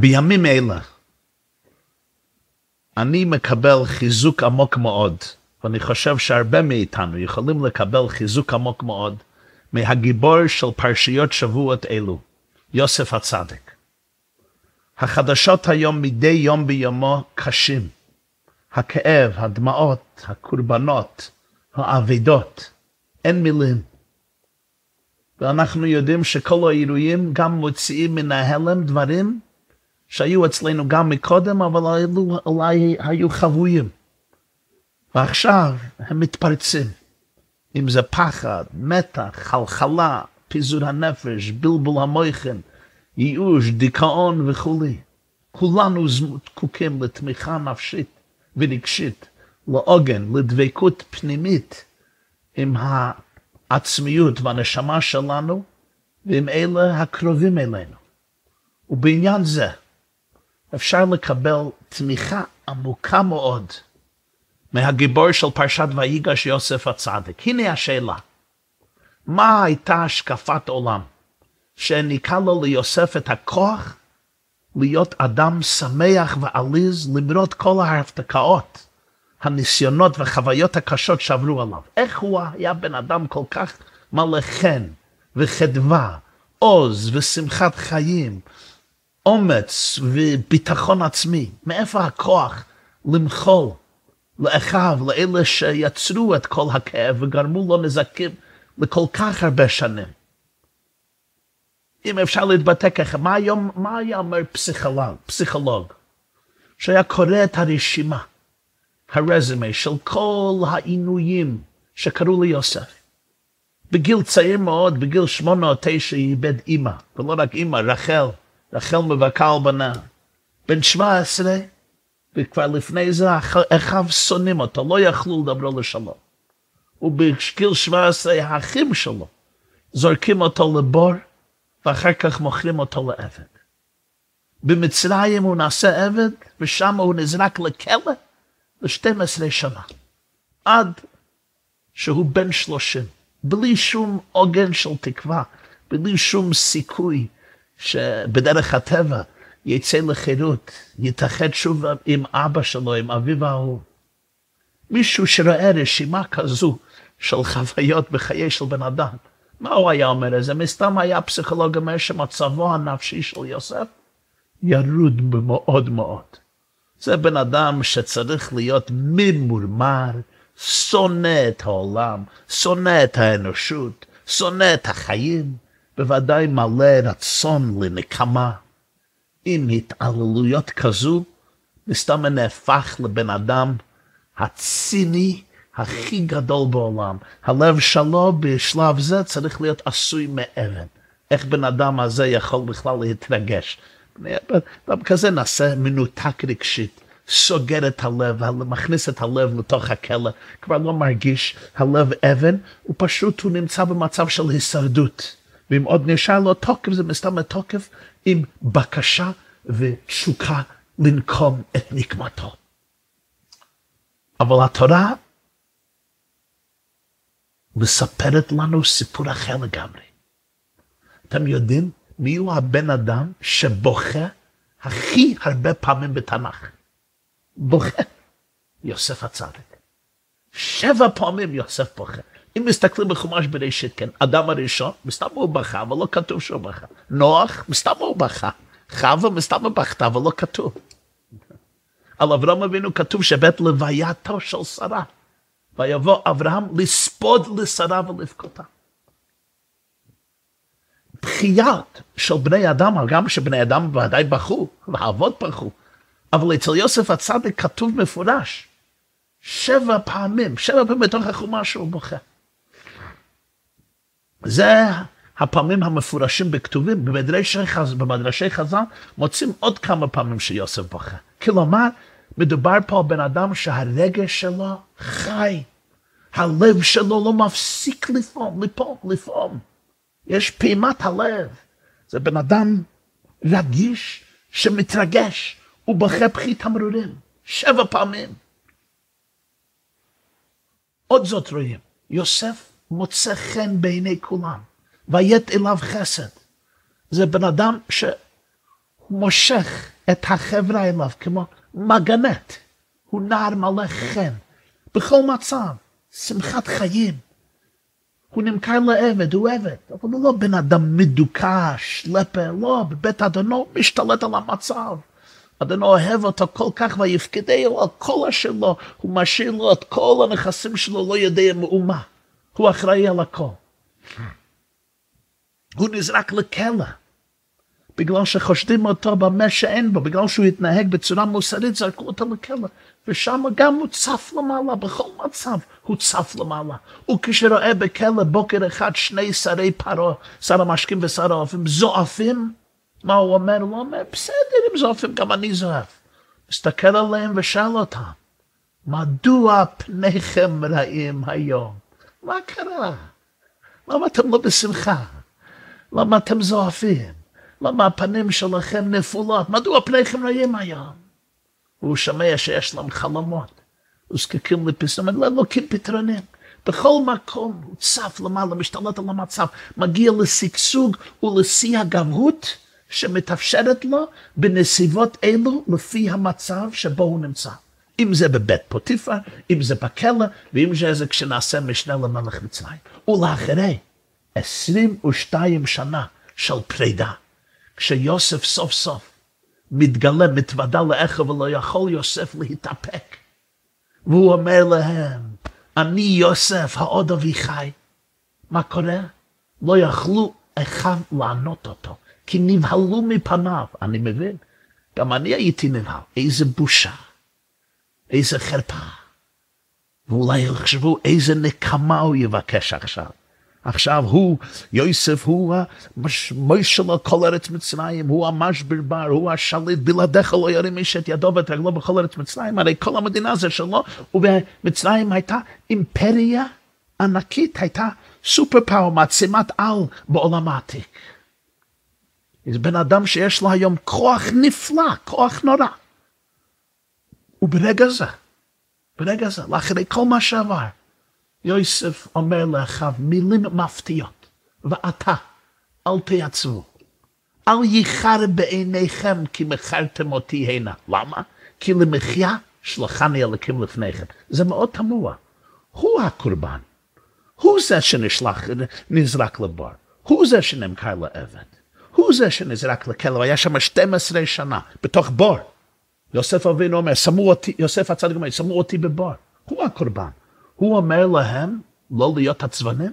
בימים אלה אני מקבל חיזוק עמוק מאוד, ואני חושב שהרבה מאיתנו יכולים לקבל חיזוק עמוק מאוד מהגיבור של פרשיות שבועות אלו, יוסף הצדיק. החדשות היום מדי יום ביומו קשים. הכאב, הדמעות, הקורבנות, האבדות, אין מילים. ואנחנו יודעים שכל האירועים גם מוציאים מן ההלם דברים שהיו אצלנו גם מקודם, אבל אלו אולי היו חבויים. ועכשיו הם מתפרצים. אם זה פחד, מתח, חלחלה, פיזור הנפש, בלבול המויכן, ייאוש, דיכאון וכולי. כולנו זקוקים לתמיכה נפשית ורגשית, לעוגן, לדבקות פנימית עם העצמיות והנשמה שלנו ועם אלה הקרובים אלינו. ובעניין זה אפשר לקבל תמיכה עמוקה מאוד מהגיבור של פרשת ויגש יוסף הצדיק. הנה השאלה, מה הייתה השקפת עולם שהעניקה לו ליוסף את הכוח להיות אדם שמח ועליז למרות כל ההפתקאות, הניסיונות והחוויות הקשות שעברו עליו. איך הוא היה בן אדם כל כך מלא חן וחדווה, עוז ושמחת חיים, אומץ וביטחון עצמי. מאיפה הכוח למחול לאחיו, לאלה שיצרו את כל הכאב וגרמו לו נזקים לכל כך הרבה שנים. אם אפשר להתבטא ככה, מה, היום, מה היה אומר פסיכולוג, פסיכולוג שהיה קורא את הרשימה, הרזומה של כל העינויים שקרו ליוסף. בגיל צעיר מאוד, בגיל שמונה או תשע, היא איבד אימא, ולא רק אימא, רחל, רחל על בנה. בן שבע עשרה, וכבר לפני זה אחיו שונאים אותו, לא יכלו לדברו לשלום. ובגיל שבע עשרה, האחים שלו זורקים אותו לבור, ואחר כך מוכרים אותו לעבד. במצרים הוא נעשה עבד, ושם הוא נזרק לכלא ל-12 שנה. עד שהוא בן שלושים, בלי שום עוגן של תקווה, בלי שום סיכוי שבדרך הטבע יצא לחירות, יתאחד שוב עם אבא שלו, עם אביו האהוב. מישהו שרואה רשימה כזו של חוויות בחיי של בן אדם, מה הוא היה אומר לזה? מסתם היה פסיכולוג אומר שמצבו הנפשי של יוסף ירוד מאוד מאוד. זה בן אדם שצריך להיות ממורמר, שונא את העולם, שונא את האנושות, שונא את החיים, בוודאי מלא רצון לנקמה. עם התעללויות כזו, מסתם נהפך לבן אדם הציני הכי גדול בעולם. הלב שלו בשלב זה צריך להיות עשוי מאבן. איך בן אדם הזה יכול בכלל להתרגש? אדם כזה נעשה מנותק רגשית, סוגר את הלב, מכניס את הלב לתוך הכלא, כבר לא מרגיש הלב אבן, הוא פשוט, הוא נמצא במצב של הישרדות. ואם עוד נשאר לו תוקף, זה מסתם התוקף עם בקשה ותשוקה לנקום את נקמתו. אבל התורה מספרת לנו סיפור אחר לגמרי. אתם יודעים מי הוא הבן אדם שבוכה הכי הרבה פעמים בתנ"ך? בוכה. יוסף הצדיק. שבע פעמים יוסף בוכה. אם מסתכלים בחומש בראשית, כן, אדם הראשון, מסתם הוא בכה, אבל לא כתוב שהוא בכה. נוח, מסתם הוא בכה. חווה, מסתם הוא בכתה, אבל לא כתוב. על אברהם אבינו כתוב שבית לווייתו של שרה. ויבוא אברהם לספוד לשרה ולבכותה. בחיות של בני אדם, גם שבני אדם ודאי בכו, והאבות בכו, אבל אצל יוסף הצדיק כתוב מפורש, שבע פעמים, שבע פעמים בתוך החומה שהוא בוכה. זה הפעמים המפורשים בכתובים, במדרשי חז"ל, במדרשי חז"ל מוצאים עוד כמה פעמים שיוסף בוכה. כלומר, מדובר פה על בן אדם שהרגש שלו חי. הלב שלו לא מפסיק לפעום, לפעום, לפעום. יש פעימת הלב. זה בן אדם רגיש שמתרגש, הוא בוכה בכי תמרורים, שבע פעמים. עוד זאת רואים, יוסף מוצא חן בעיני כולם, ויית אליו חסד. זה בן אדם מושך את החברה אליו כמו מגנט. הוא נער מלא חן. בכל מצב, שמחת חיים. הוא נמכר לעבד, הוא עבד, אבל הוא לא בן אדם מדוכא, שלפה, לא, בבית אדונו משתלט על המצב. אדונו אוהב אותו כל כך ויפקדהו על כל אשר לו, הוא משאיר לו את כל הנכסים שלו, לא יודע מאומה. הוא אחראי על הכל. הוא נזרק לכלא. בגלל שחושדים אותו במה שאין בו, בגלל שהוא התנהג בצורה מוסרית, זרקו אותו לכלא. ושם גם הוא צף למעלה, בכל מצב הוא צף למעלה. וכשרואה בכלא בוקר אחד שני שרי פרעה, שר המשקים ושר האופים, זועפים, מה הוא אומר? הוא אומר, בסדר, אם זועפים, גם אני זועף. מסתכל עליהם ושאל אותם, מדוע פניכם רעים היום? מה קרה? למה אתם לא בשמחה? למה אתם זועפים? למה הפנים שלכם נפולות? מדוע פניכם רעים היום? והוא שומע שיש להם חלומות, וזקוקים לפתרון, לא לוקים פתרונים. בכל מקום הוא צף למעלה, משתלט על המצב, מגיע לשגשוג ולשיא הגבהות שמתאפשרת לו בנסיבות אלו לפי המצב שבו הוא נמצא. אם זה בבית פוטיפר, אם זה בכלא, ואם זה כשנעשה משנה למלך מצרים. ולאחרי 22 שנה של פרידה, כשיוסף סוף סוף מתגלה, מתוודה לאחיו, ולא יכול יוסף להתאפק. והוא אומר להם, אני יוסף, העוד אבי חי. מה קורה? לא יכלו אחד לענות אותו, כי נבהלו מפניו. אני מבין, גם אני הייתי נבהל. איזה בושה, איזה חרפה. ואולי יחשבו איזה נקמה הוא יבקש עכשיו. עכשיו הוא, יוסף הוא המוישה לכל ארץ מצרים, הוא המשבר בר, הוא השליט, בלעדיך לא ירים איש את ידו ואת רגלו בכל ארץ מצרים, הרי כל המדינה זה שלו, ובמצרים הייתה אימפריה ענקית, הייתה סופר פאוור, מעצימת על בעולם העתיק. זה בן אדם שיש לו היום כוח נפלא, כוח נורא. וברגע זה, ברגע זה, לאחרי כל מה שעבר, יוסף אומר לאחיו מילים מפתיעות, ואתה, אל תייצבו. אל ייחר בעיניכם כי מכרתם אותי הנה. למה? כי למחיה שלחני אלוקים לפניכם. זה מאוד תמוה. הוא הקורבן. הוא זה שנשלח, נזרק לבור. הוא זה שנמכר לעבד. הוא זה שנזרק לכלא, היה שם 12 שנה, בתוך בור. יוסף אבינו אומר, שמו אותי, יוסף הצדיק אומר, שמו אותי בבור. הוא הקורבן. הוא אומר להם לא להיות עצבנים,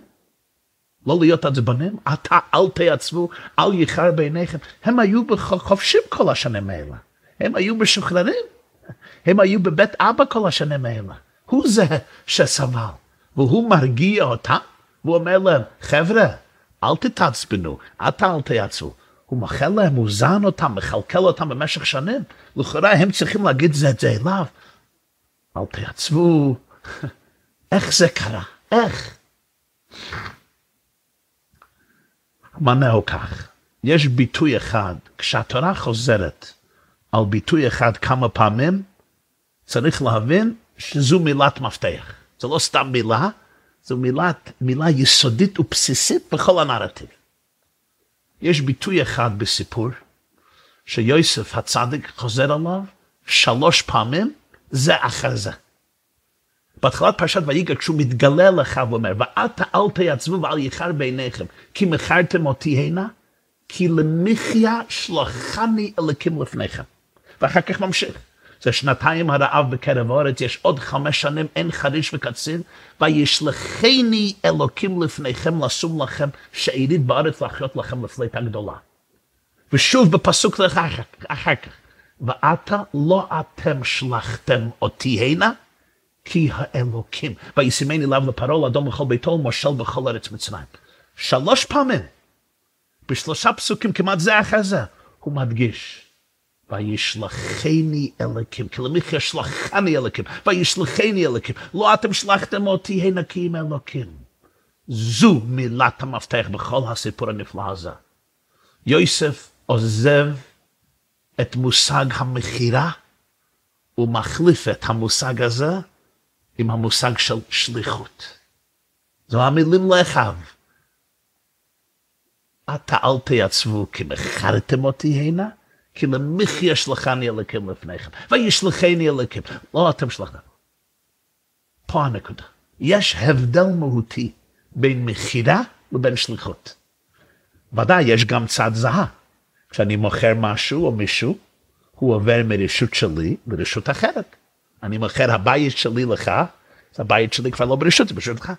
לא להיות עצבנים, אתה אל תעצבו, אל ייחר בעיניכם. הם היו חופשים כל השנים האלה, הם היו משוחררים, הם היו בבית אבא כל השנים האלה. הוא זה שסבל, והוא מרגיע אותם, והוא אומר להם, חבר'ה, אל תתעצבנו, אתה אל תעצבו. הוא מאחל להם, הוא זן אותם, מכלכל אותם במשך שנים. לכאורה הם צריכים להגיד זה את זה אליו. אל תעצבו. איך זה קרה? איך? מנהו כך, יש ביטוי אחד, כשהתורה חוזרת על ביטוי אחד כמה פעמים, צריך להבין שזו מילת מפתח. זו לא סתם מילה, זו מילת, מילה יסודית ובסיסית בכל הנרטיב. יש ביטוי אחד בסיפור, שיוסף הצדיק חוזר עליו שלוש פעמים, זה אחר זה. בהתחלת פרשת ויגע, כשהוא מתגלה לך ואומר, ואתה אל תעצבו ואל ייחר בעיניכם, כי מכרתם אותי הנה, כי למחיה שלחני אלוקים לפניכם. ואחר כך ממשיך. זה שנתיים הרעב בקרב הארץ, יש עוד חמש שנים, אין חריש וקציר, וישלחני אלוקים לפניכם לשום לכם שארית בארץ לחיות לכם לפליטה גדולה. ושוב בפסוק אחר כך, ואתה לא אתם שלחתם אותי הנה, כי האלוקים. וישימני לאו לפרעה לאדום בכל ביתו ומושל בכל ארץ מצרים. שלוש פעמים, בשלושה פסוקים כמעט זה אחרי זה, הוא מדגיש. וישלחני אלוקים, כי למחיה שלחני אלוקים, וישלחני אלוקים, לא אתם שלחתם אותי כי אם אלוקים. זו מילת המפתח בכל הסיפור הנפלא הזה. יוסף עוזב את מושג המכירה ומחליף את המושג הזה עם המושג של שליחות. זו המילים לאחיו. אתה אל תעצבו כי מכרתם אותי הנה, כי למחיה שלחני אלוקים לפניכם, וישלחני אלוקים. לא אתם שלחתם. פה הנקודה. יש הבדל מהותי בין מכירה לבין שליחות. ודאי, יש גם צד זהה. כשאני מוכר משהו או מישהו, הוא עובר מרשות שלי לרשות אחרת. אני מוכר הבית שלי לך, אז הבית שלי כבר לא ברשות, זה ברשותך.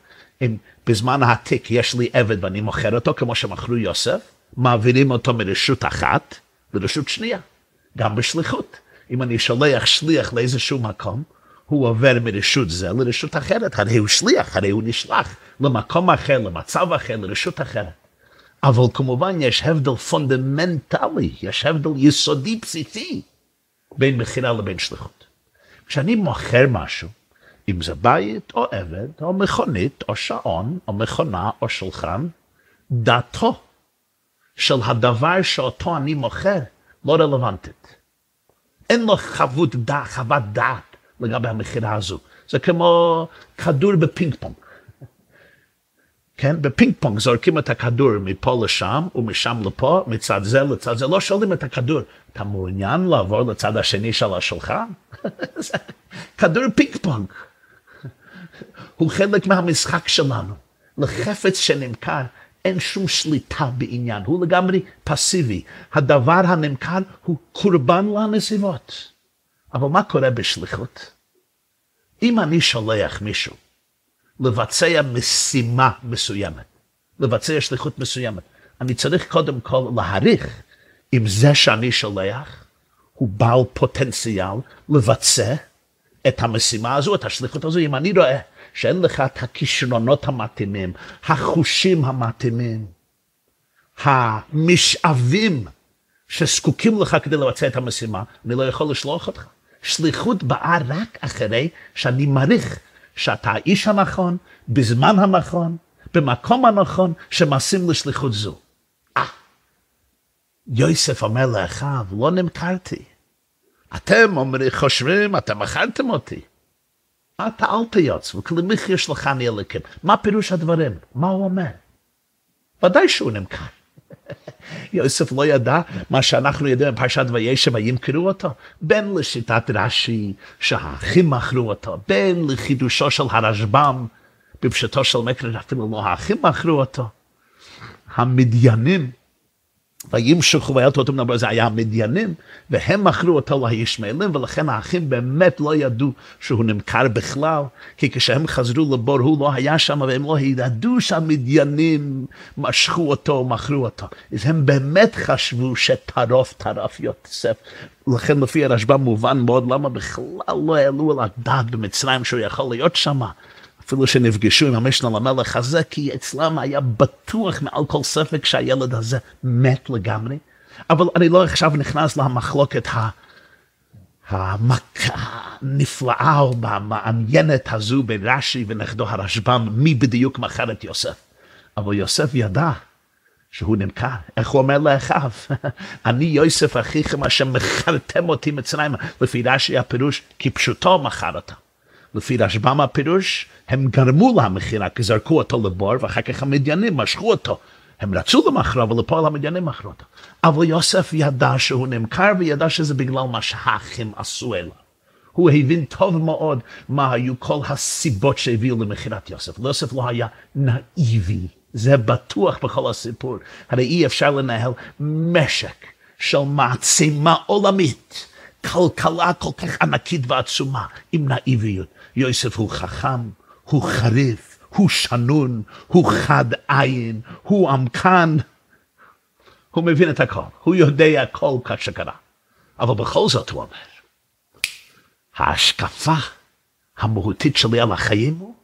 אם בזמן העתיק יש לי עבד ואני מוכר אותו, כמו שמכרו יוסף, מעבירים אותו מרשות אחת לרשות שנייה, גם בשליחות. אם אני שולח שליח לאיזשהו מקום, הוא עובר מרשות זה לרשות אחרת, הרי הוא שליח, הרי הוא נשלח למקום אחר, למצב אחר, לרשות אחרת. אבל כמובן יש הבדל פונדמנטלי, יש הבדל יסודי בסיסי בין מכירה לבין שליחות. כשאני מוכר משהו, אם זה בית או עבד או מכונית או שעון או מכונה או שולחן, דעתו של הדבר שאותו אני מוכר לא רלוונטית. אין לו חוות דעת, חוות דעת לגבי המכירה הזו. זה כמו כדור בפינג פונג. כן? בפינג פונג זורקים את הכדור מפה לשם ומשם לפה, מצד זה לצד זה, לא שואלים את הכדור, אתה מעוניין לעבור לצד השני של השולחן? כדור פינג פונג. הוא חלק מהמשחק שלנו. לחפץ שנמכר אין שום שליטה בעניין, הוא לגמרי פסיבי. הדבר הנמכר הוא קורבן לנסיבות. אבל מה קורה בשליחות? אם אני שולח מישהו לבצע משימה מסוימת, לבצע שליחות מסוימת, אני צריך קודם כל להעריך אם זה שאני שולח הוא בעל פוטנציאל לבצע את המשימה הזו, את השליחות הזו, אם אני רואה שאין לך את הכישרונות המתאימים, החושים המתאימים, המשאבים שזקוקים לך כדי לבצע את המשימה, אני לא יכול לשלוח אותך. שליחות באה רק אחרי שאני מעריך שאתה האיש הנכון, בזמן הנכון, במקום הנכון, שמעשים לשליחות זו. אה, יוסף אומר לאחיו, לא נמכרתי. אתם אומרים, חושבים, אתם מכרתם אותי. אתה אל תיוץ, וכלמיך שלחני אלוקים. מה פירוש הדברים? מה הוא אומר? ודאי שהוא נמכר. יוסף לא ידע מה שאנחנו יודעים בפרשת וישב, וימכרו אותו. בין לשיטת רש"י, שהאחים מכרו אותו, בין לחידושו של הרשב"ם, בפשטו של מקרה, אפילו לא האחים מכרו אותו. המדיינים וימשכו וילתו אותם נאמר זה היה המדיינים והם מכרו אותו לישמעאלים ולכן האחים באמת לא ידעו שהוא נמכר בכלל כי כשהם חזרו לבור הוא לא היה שם והם לא ידעו שהמדיינים משכו אותו מכרו אותו. אז הם באמת חשבו שטרוף טרף יוסף. לכן לפי הרשב"ם מובן מאוד למה בכלל לא העלו על הדעת במצרים שהוא יכול להיות שם אפילו שנפגשו עם המשנה למלך הזה, כי אצלם היה בטוח מעל כל ספק שהילד הזה מת לגמרי. אבל אני לא עכשיו נכנס למחלוקת המכה הנפלאה או המעניינת הזו בין רש"י ונכדו הרשב"ם, מי בדיוק מכר את יוסף. אבל יוסף ידע שהוא נמכר. איך הוא אומר לאחיו? אני יוסף אחיכם אשר מכרתם אותי מצרימה. לפי רש"י הפירוש, כי פשוטו מכר אותם. לפי רשב"ם הפירוש, הם גרמו למכירה, כי זרקו אותו לבור, ואחר כך המדיינים משכו אותו. הם רצו למכרו, אבל לפועל המדיינים מכרו אותו. אבל יוסף ידע שהוא נמכר, וידע שזה בגלל מה שהאחים עשו אליו. הוא הבין טוב מאוד מה היו כל הסיבות שהביאו למכירת יוסף. יוסף לא היה נאיבי, זה בטוח בכל הסיפור. הרי אי אפשר לנהל משק של מעצימה עולמית, כלכלה כל כך ענקית ועצומה, עם נאיביות. יוסף הוא חכם, הוא חריף, הוא שנון, הוא חד עין, הוא עמקן. הוא מבין את הכל, הוא יודע הכל כך שקרה. אבל בכל זאת הוא אומר, ההשקפה המהותית שלי על החיים הוא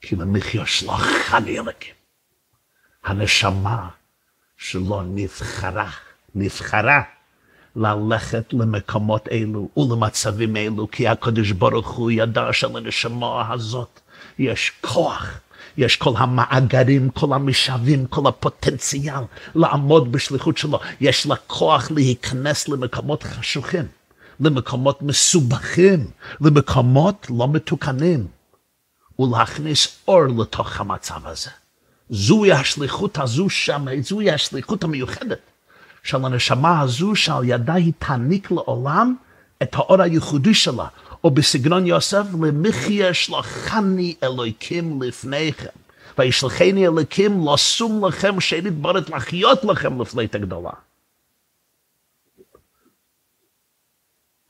כי למחיה שלחני אלוקים. הנשמה שלו נבחרה, נבחרה ללכת למקומות אלו ולמצבים אלו, כי הקדוש ברוך הוא ידע שלנשמה הזאת יש כוח, יש כל המאגרים, כל המשאבים, כל הפוטנציאל לעמוד בשליחות שלו. יש לה כוח להיכנס למקומות חשוכים, למקומות מסובכים, למקומות לא מתוקנים, ולהכניס אור לתוך המצב הזה. זוהי השליחות הזו שם, זוהי השליחות המיוחדת. של הנשמה הזו שעל ידה היא תעניק לעולם את האור הייחודי שלה, או בסגנון יוסף, למחיה שלחני אלוהיקים לפניכם. וישלחני אלוקים לשום לכם שאין יתברת לחיות לכם לפלית הגדולה.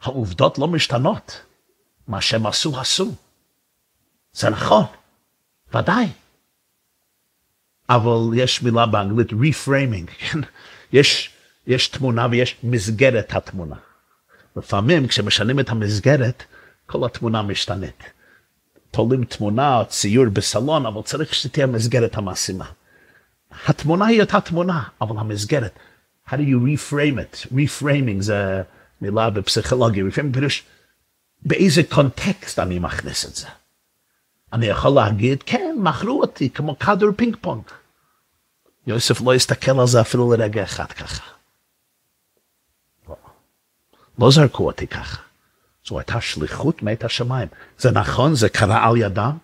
העובדות לא משתנות. מה שהם עשו, עשו. זה נכון, ודאי. אבל יש מילה באנגלית, reframing, כן? יש, יש תמונה ויש מסגרת התמונה. לפעמים כשמשנים את המסגרת, כל התמונה משתנית. תולים תמונה או ציור בסלון, אבל צריך שתהיה מסגרת המשימה. התמונה היא אותה תמונה, אבל המסגרת, how do you reframe it? reframing זה מילה בפסיכולוגיה, reframing פירוש באיזה קונטקסט אני מכניס את זה. אני יכול להגיד, כן, מכרו אותי כמו כדור פינג פונג. יוסף לא הסתכל על זה אפילו לרגע אחד ככה. לא, זרקו אותי ככה. זו הייתה שליחות מאת השמיים. זה נכון, זה קרה על ידם,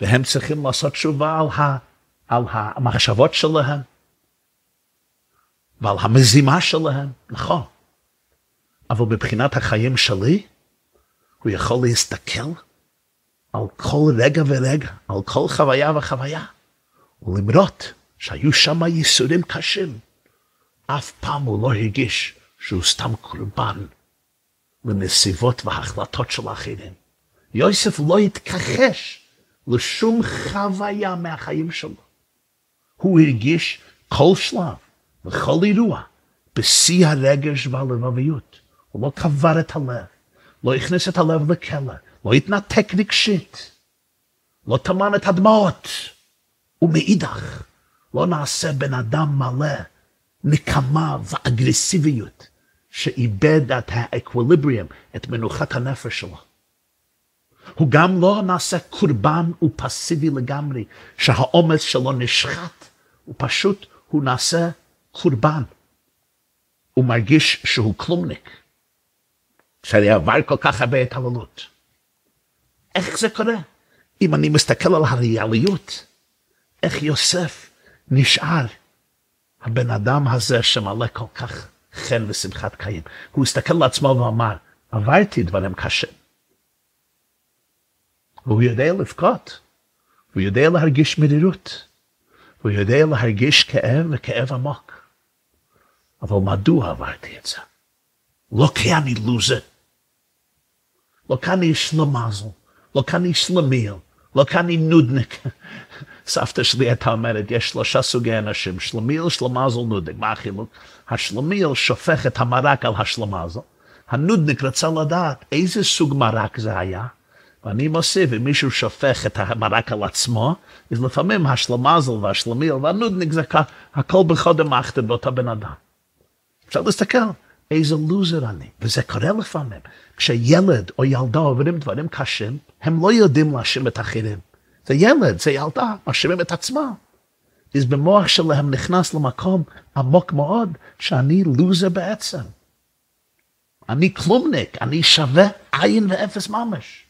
והם צריכים לעשות תשובה על, ה, על המחשבות שלהם ועל המזימה שלהם, נכון. אבל מבחינת החיים שלי, הוא יכול להסתכל על כל רגע ורגע, על כל חוויה וחוויה, ולמרות שהיו שם ייסורים קשים, אף פעם הוא לא הרגיש שהוא סתם קורבן לנסיבות והחלטות של אחרים. יוסף לא התכחש לשום חוויה מהחיים שלו. הוא הרגיש כל שלב וכל אירוע בשיא הרגש והלבביות. הוא לא קבר את הלב, לא הכניס את הלב לכלא, לא התנתק רגשית, לא טמן את הדמעות, ומאידך, לא נעשה בן אדם מלא נקמה ואגרסיביות, שאיבד את האקוויליבריום, את מנוחת הנפש שלו. הוא גם לא נעשה קורבן ופסיבי לגמרי, שהאומץ שלו נשחט, הוא פשוט, הוא נעשה קורבן. הוא מרגיש שהוא כלומניק. שאני עבר כל כך הרבה התעללות. איך זה קורה? אם אני מסתכל על הריאליות, איך יוסף נשאר הבן אדם הזה שמלא כל כך חן ושמחת חיים. הוא הסתכל על עצמו ואמר, עברתי דברים קשים. והוא יודע לבכות, הוא יודע להרגיש מרירות, הוא יודע להרגיש כאב וכאב עמוק. אבל מדוע עברתי את זה? לא כי אני לוזר, לא כי אני שלמזל, לא כי אני שלמיל, לא כי אני נודניק. סבתא שלי הייתה אומרת, יש שלושה סוגי אנשים, שלמיל, שלמזל, נודניק. מה החילוק? השלמיל שופך את המרק על השלמזל. הנודניק רצה לדעת איזה סוג מרק זה היה, ואני מוסיף, אם מישהו שופך את המרק על עצמו, אז לפעמים השלמזל והשלמיל והנודניק זה הכל בחודם אחת באותו בן אדם. אפשר להסתכל, איזה לוזר אני, וזה קורה לפעמים. כשילד או ילדה עוברים דברים קשים, הם לא יודעים להאשים את האחרים. זה ילד, זה ילדה, מאשימים את עצמם. אז במוח שלהם נכנס למקום עמוק מאוד, שאני לוזר בעצם. אני כלומניק, אני שווה עין ואפס ממש.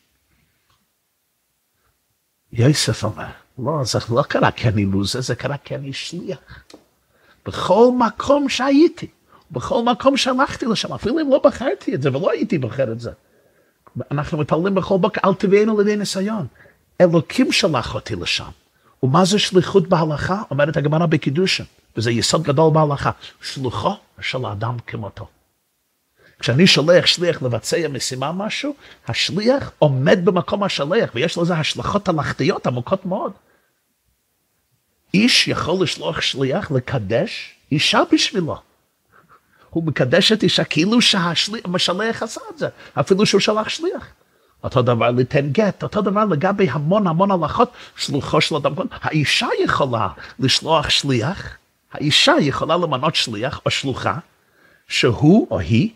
יוסף אומר, לא, זה לא קרה כי אני לוזר, זה קרה כי אני שליח. בכל מקום שהייתי, בכל מקום שהלכתי לשם, אפילו אם לא בחרתי את זה ולא הייתי בוחר את זה. אנחנו מתפללים בכל בוקר, אל תביאנו לידי ניסיון. אלוקים שלח אותי לשם. ומה זה שליחות בהלכה? אומרת הגמרא בקידושין, וזה יסוד גדול בהלכה, שלוחו של האדם כמותו. כשאני שולח שליח לבצע משימה משהו, השליח עומד במקום השליח, ויש לזה השלכות הלכתיות עמוקות מאוד. איש יכול לשלוח שליח לקדש אישה בשבילו. הוא מקדש את אישה כאילו שהשליח עשה את זה, אפילו שהוא שלח שליח. אותו דבר ליתן גט, אותו דבר לגבי המון המון הלכות, שלוחו של אדם. האישה יכולה לשלוח שליח, האישה יכולה למנות שליח או שלוחה, שהוא או היא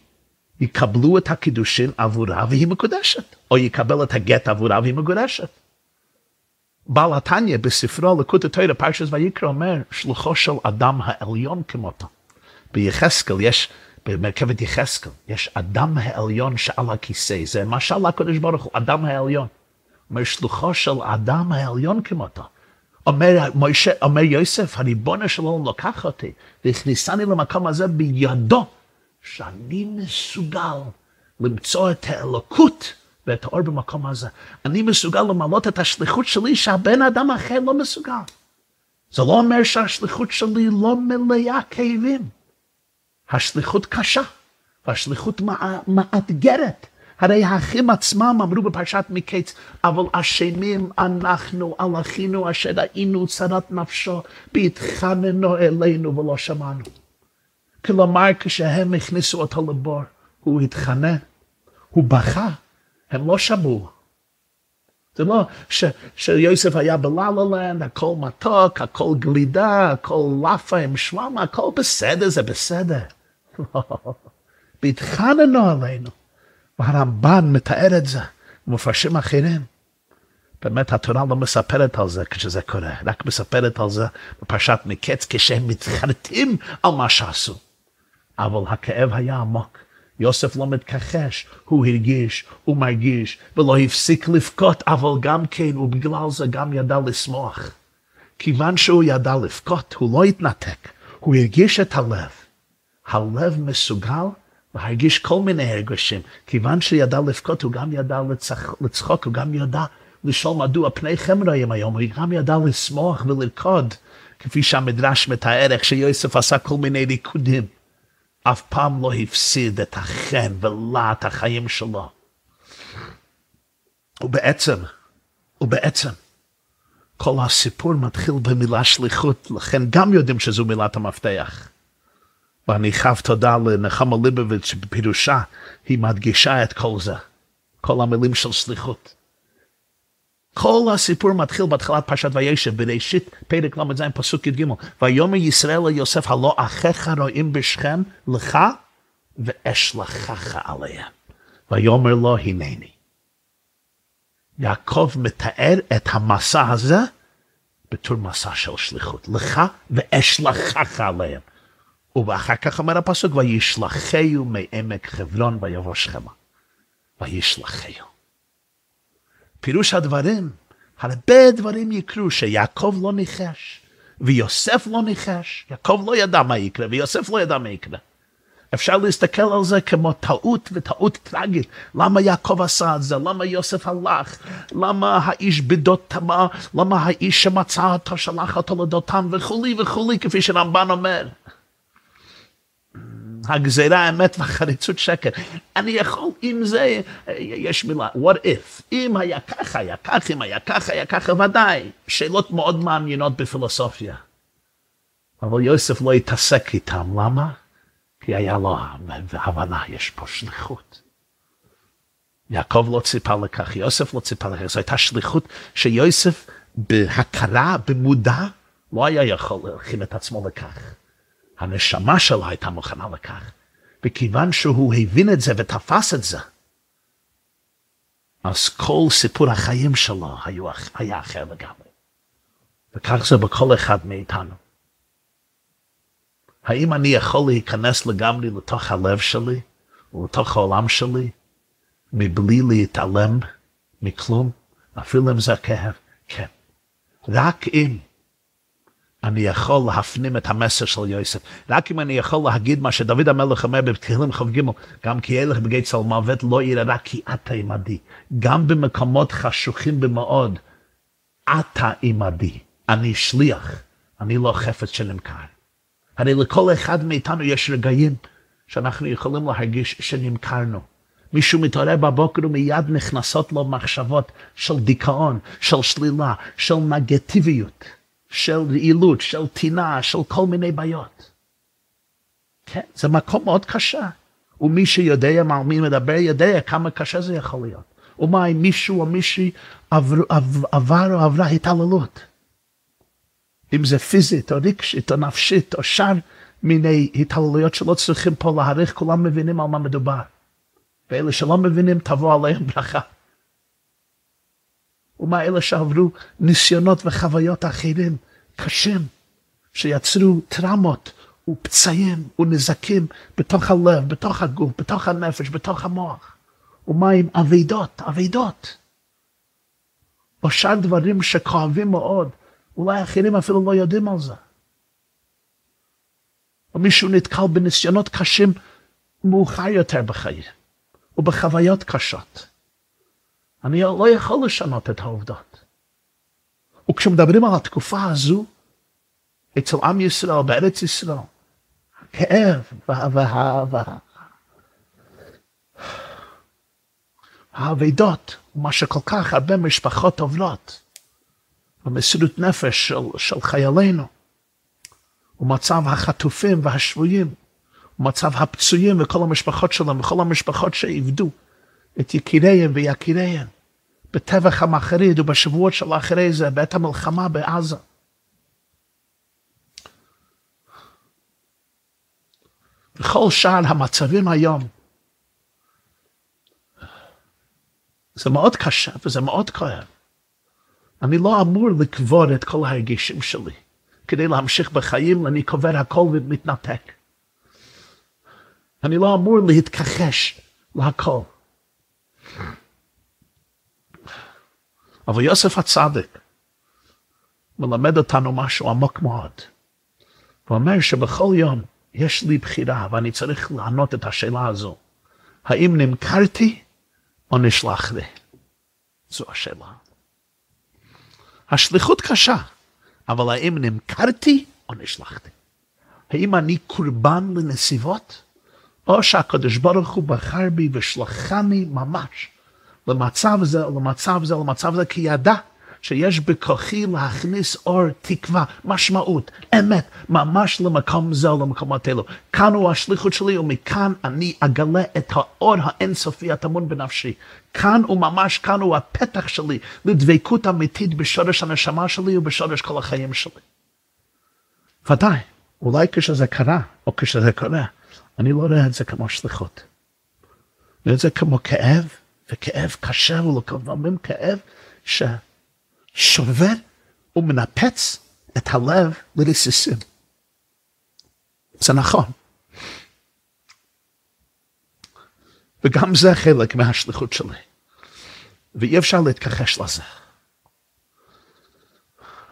יקבלו את הקידושין עבורה והיא מקודשת, או יקבל את הגט עבורה והיא מגורשת. בעל התניא בספרו לקוט התוירה פרשת ויקרא אומר שלוחו של אדם העליון כמותו. ביחזקאל יש, במרכבת יחזקאל, יש אדם העליון שעל הכיסא, זה משל לקדוש ברוך הוא, אדם העליון. אומר שלוחו של אדם העליון כמותו. אומר, מוישה, אומר יוסף, הריבונו של עולם לקח אותי והכניסני למקום הזה בידו, שאני מסוגל למצוא את האלוקות ואת האור במקום הזה. אני מסוגל למלות את השליחות שלי שהבן אדם אחר לא מסוגל. זה לא אומר שהשליחות שלי לא מלאה כאבים. השליחות קשה, והשליחות מאתגרת. הרי האחים עצמם אמרו בפרשת מקץ, אבל אשמים אנחנו על אחינו אשר היינו צרת נפשו, בהתחננו אלינו ולא שמענו. כלומר, כשהם הכניסו אותו לבור, הוא התחנן, הוא בכה, הם לא שמעו. זה לא ש, שיוסף היה בלה לנד, הכל מתוק, הכל גלידה, הכל לאפה עם שוואמה, הכל בסדר, זה בסדר. לא, בהתחננו עלינו. והרמב"ן מתאר את זה, ומפרשים אחרים. באמת התורה לא מספרת על זה כשזה קורה, רק מספרת על זה בפרשת מקץ כשהם מתחרטים על מה שעשו. אבל הכאב היה עמוק. יוסף לא מתכחש, הוא הרגיש, הוא מרגיש, ולא הפסיק לבכות, אבל גם כן, ובגלל זה גם ידע לשמוח. כיוון שהוא ידע לבכות, הוא לא התנתק, הוא הרגיש את הלב. הלב מסוגל להרגיש כל מיני הרגשים. כיוון שידע לבכות, הוא גם ידע לצח, לצחוק, הוא גם ידע לשאול מדוע פניכם רעים היום, הוא גם ידע לשמוח ולרקוד, כפי שהמדרש מתאר איך שיוסף עשה כל מיני ריקודים. אף פעם לא הפסיד את החן ולהט החיים שלו. ובעצם, ובעצם, כל הסיפור מתחיל במילה שליחות, לכן גם יודעים שזו מילת המפתח. ואני חייב תודה לנחמה ליבוביץ' שבפירושה היא מדגישה את כל זה, כל המילים של שליחות. כל הסיפור מתחיל בהתחלת פרשת וישב, בראשית פרק ל"ז פסוק י"ג, ויאמר ישראל ליוסף הלא אחיך רואים בשכם לך ואשלחך עליהם. ויאמר לו הנני. יעקב מתאר את המסע הזה בתור מסע של שליחות, לך ואשלחך עליהם. ואחר כך אומר הפסוק, וישלחהו מעמק חברון ויבוא שכמה. וישלחהו. פירוש הדברים, הרבה דברים יקרו שיעקב לא ניחש, ויוסף לא ניחש, יעקב לא ידע מה יקרה, ויוסף לא ידע מה יקרה. אפשר להסתכל על זה כמו טעות וטעות טרגית. למה יעקב עשה את זה? למה יוסף הלך? למה האיש בדותמה? למה האיש שמצא אותו שלח אותו לדותם וכולי וכולי, כפי שרמב"ן אומר. הגזירה האמת והחריצות שקר. אני יכול, אם זה, יש מילה, what if, אם היה ככה, היה ככה, אם היה ככה, היה ככה, ודאי, שאלות מאוד מעניינות בפילוסופיה. אבל יוסף לא התעסק איתם, למה? כי היה לו הבנה, יש פה שליחות. יעקב לא ציפה לכך, יוסף לא ציפה לכך, זו הייתה שליחות שיוסף בהכרה, במודע, לא היה יכול להכין את עצמו לכך. הנשמה שלו הייתה מוכנה לכך. וכיוון שהוא הבין את זה ותפס את זה, אז כל סיפור החיים שלו היו, היה אחר לגמרי. וכך זה בכל אחד מאיתנו. האם אני יכול להיכנס לגמרי לתוך הלב שלי ולתוך העולם שלי מבלי להתעלם מכלום, אפילו אם זה כאב? כן. רק אם אני יכול להפנים את המסר של יוסף. רק אם אני יכול להגיד מה שדוד המלך אומר בתהילים כ"ג, גם כי ילך בגי צל מוות לא יראה כי אתה עמדי. גם במקומות חשוכים במאוד, אתה עמדי. אני שליח, אני לא חפץ שנמכר. הרי לכל אחד מאיתנו יש רגעים שאנחנו יכולים להרגיש שנמכרנו. מישהו מתעורר בבוקר ומיד נכנסות לו מחשבות של דיכאון, של שלילה, של נגטיביות. של רעילות, של טינה, של כל מיני בעיות. כן, זה מקום מאוד קשה. ומי שיודע מה מי מדבר יודע כמה קשה זה יכול להיות. ומה אם מישהו או מישהי עבר, עבר או עברה התעללות. אם זה פיזית או רגשית או נפשית או שאר מיני התעללויות שלא צריכים פה להעריך, כולם מבינים על מה מדובר. ואלה שלא מבינים תבוא עליהם ברכה. ומה אלה שעברו ניסיונות וחוויות אחרים קשים, שיצרו טראומות ופצעים ונזקים בתוך הלב, בתוך הגוף, בתוך הנפש, בתוך המוח. ומה עם אבידות, אבידות. או שאר דברים שכואבים מאוד, אולי אחרים אפילו לא יודעים על זה. או מישהו נתקל בניסיונות קשים מאוחר יותר בחיים, ובחוויות קשות. אני לא יכול לשנות את העובדות. וכשמדברים על התקופה הזו, אצל עם ישראל, בארץ ישראל, הכאב והאהבה, האבדות, מה שכל כך הרבה משפחות עוברות, במסירות נפש של, של חיילינו, ומצב החטופים והשבויים, ומצב הפצועים וכל המשפחות שלהם, וכל המשפחות שאיבדו את יקיריהם ויקיריהם, בטבח המחריד ובשבועות של אחרי זה, בעת המלחמה בעזה. וכל שאר המצבים היום, זה מאוד קשה וזה מאוד כואב. אני לא אמור לקבור את כל הרגישים שלי. כדי להמשיך בחיים, אני קובר הכל ומתנתק. אני לא אמור להתכחש להכל. אבל יוסף הצדיק מלמד אותנו משהו עמוק מאוד. הוא אומר שבכל יום יש לי בחירה ואני צריך לענות את השאלה הזו. האם נמכרתי או נשלח לי? זו השאלה. השליחות קשה, אבל האם נמכרתי או נשלחתי? האם אני קורבן לנסיבות? או שהקדוש ברוך הוא בחר בי ושלחני ממש למצב זה, למצב זה, למצב זה, כי ידע שיש בכוחי להכניס אור, תקווה, משמעות, אמת, ממש למקום זה, למקומות אלו. כאן הוא השליחות שלי, ומכאן אני אגלה את האור האינסופי הטמון בנפשי. כאן הוא ממש, כאן הוא הפתח שלי לדבקות אמיתית בשורש הנשמה שלי ובשורש כל החיים שלי. ודאי, אולי כשזה קרה, או כשזה קורה, אני לא רואה את זה כמו שליחות. אני רואה את זה כמו כאב, וכאב קשה, ולפעמים כאב ששובר ומנפץ את הלב לרסיסים. זה נכון. וגם זה חלק מהשליחות שלי. ואי אפשר להתכחש לזה.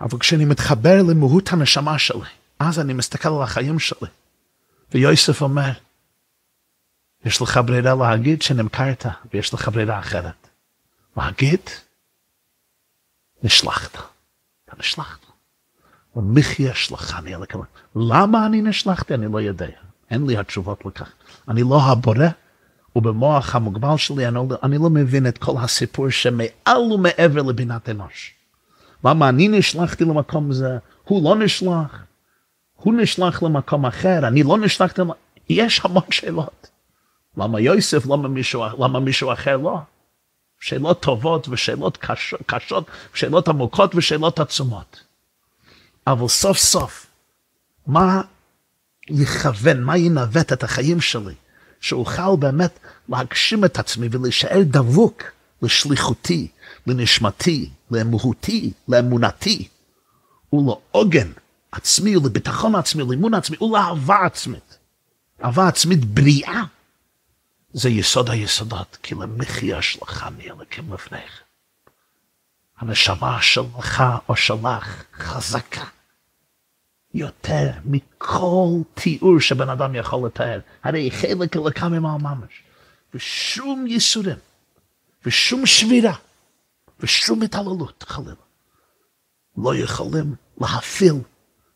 אבל כשאני מתחבר למהות הנשמה שלי, אז אני מסתכל על החיים שלי. ויוסף אומר, יש לך ברירה להגיד שנמכרת, ויש לך ברירה אחרת. להגיד, נשלחת. אתה נשלחת. ומחיה שלחני אל הכלום. למה אני נשלחתי? אני לא יודע. אין לי התשובות לכך. אני לא הבורא, ובמוח המוגבל שלי אני לא, אני לא מבין את כל הסיפור שמעל ומעבר לבינת אנוש. למה אני נשלחתי למקום זה, הוא לא נשלח, הוא נשלח למקום אחר, אני לא נשלחתי, יש המון שאלות. למה יוסף, למה מישהו, למה מישהו אחר לא? שאלות טובות ושאלות קשות, קשות, שאלות עמוקות ושאלות עצומות. אבל סוף סוף, מה יכוון, מה ינווט את החיים שלי, שאוכל באמת להגשים את עצמי ולהישאר דבוק לשליחותי, לנשמתי, לאמהותי, לאמונתי, ולעוגן עצמי, לביטחון עצמי, לאמון עצמי, ולאהבה עצמית. אהבה עצמית בריאה. זה יסוד היסודות, כי למחיה שלך מי אלוקים לפניך. הנשמה שלך או שלך חזקה יותר מכל תיאור שבן אדם יכול לתאר. הרי חלק אלוקה ממעל ממש. ושום ייסורים, ושום שבירה, ושום התעללות, חלילה, לא יכולים להפיל,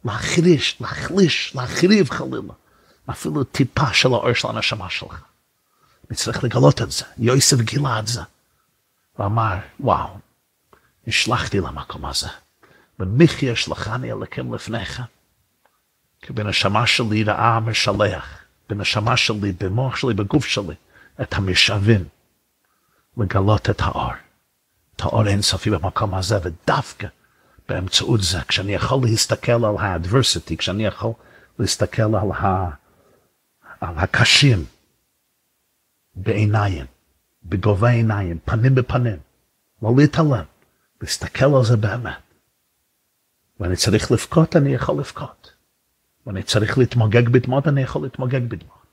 להחריש, להחליש, להחריב חלילה, אפילו טיפה של האור של הנשמה שלך. נצטרך לגלות את זה. יוסף גילה את זה. ואמר, וואו, נשלחתי למקום הזה. ומחיה שלחני אלוקים לפניך. כי בנשמה שלי ראה משלח, בנשמה שלי, במוח שלי, בגוף שלי, את המשאבים לגלות את האור. את האור אינסופי במקום הזה, ודווקא באמצעות זה, כשאני יכול להסתכל על האדברסיטי, כשאני יכול להסתכל על, ה... על הקשים, בעיניים, בגובה עיניים, פנים בפנים, לא להתעלם, להסתכל על זה באמת. ואני צריך לבכות, אני יכול לבכות. ואני צריך להתמוגג בדמעות, אני יכול להתמוגג בדמעות.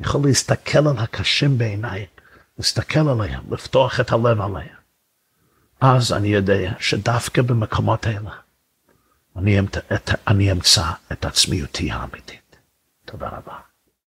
אני יכול להסתכל על הקשים בעיניים, להסתכל עליהם, לפתוח את הלב עליהם. אז אני יודע שדווקא במקומות האלה, אני אמצא את עצמיותי האמיתית. תודה רבה.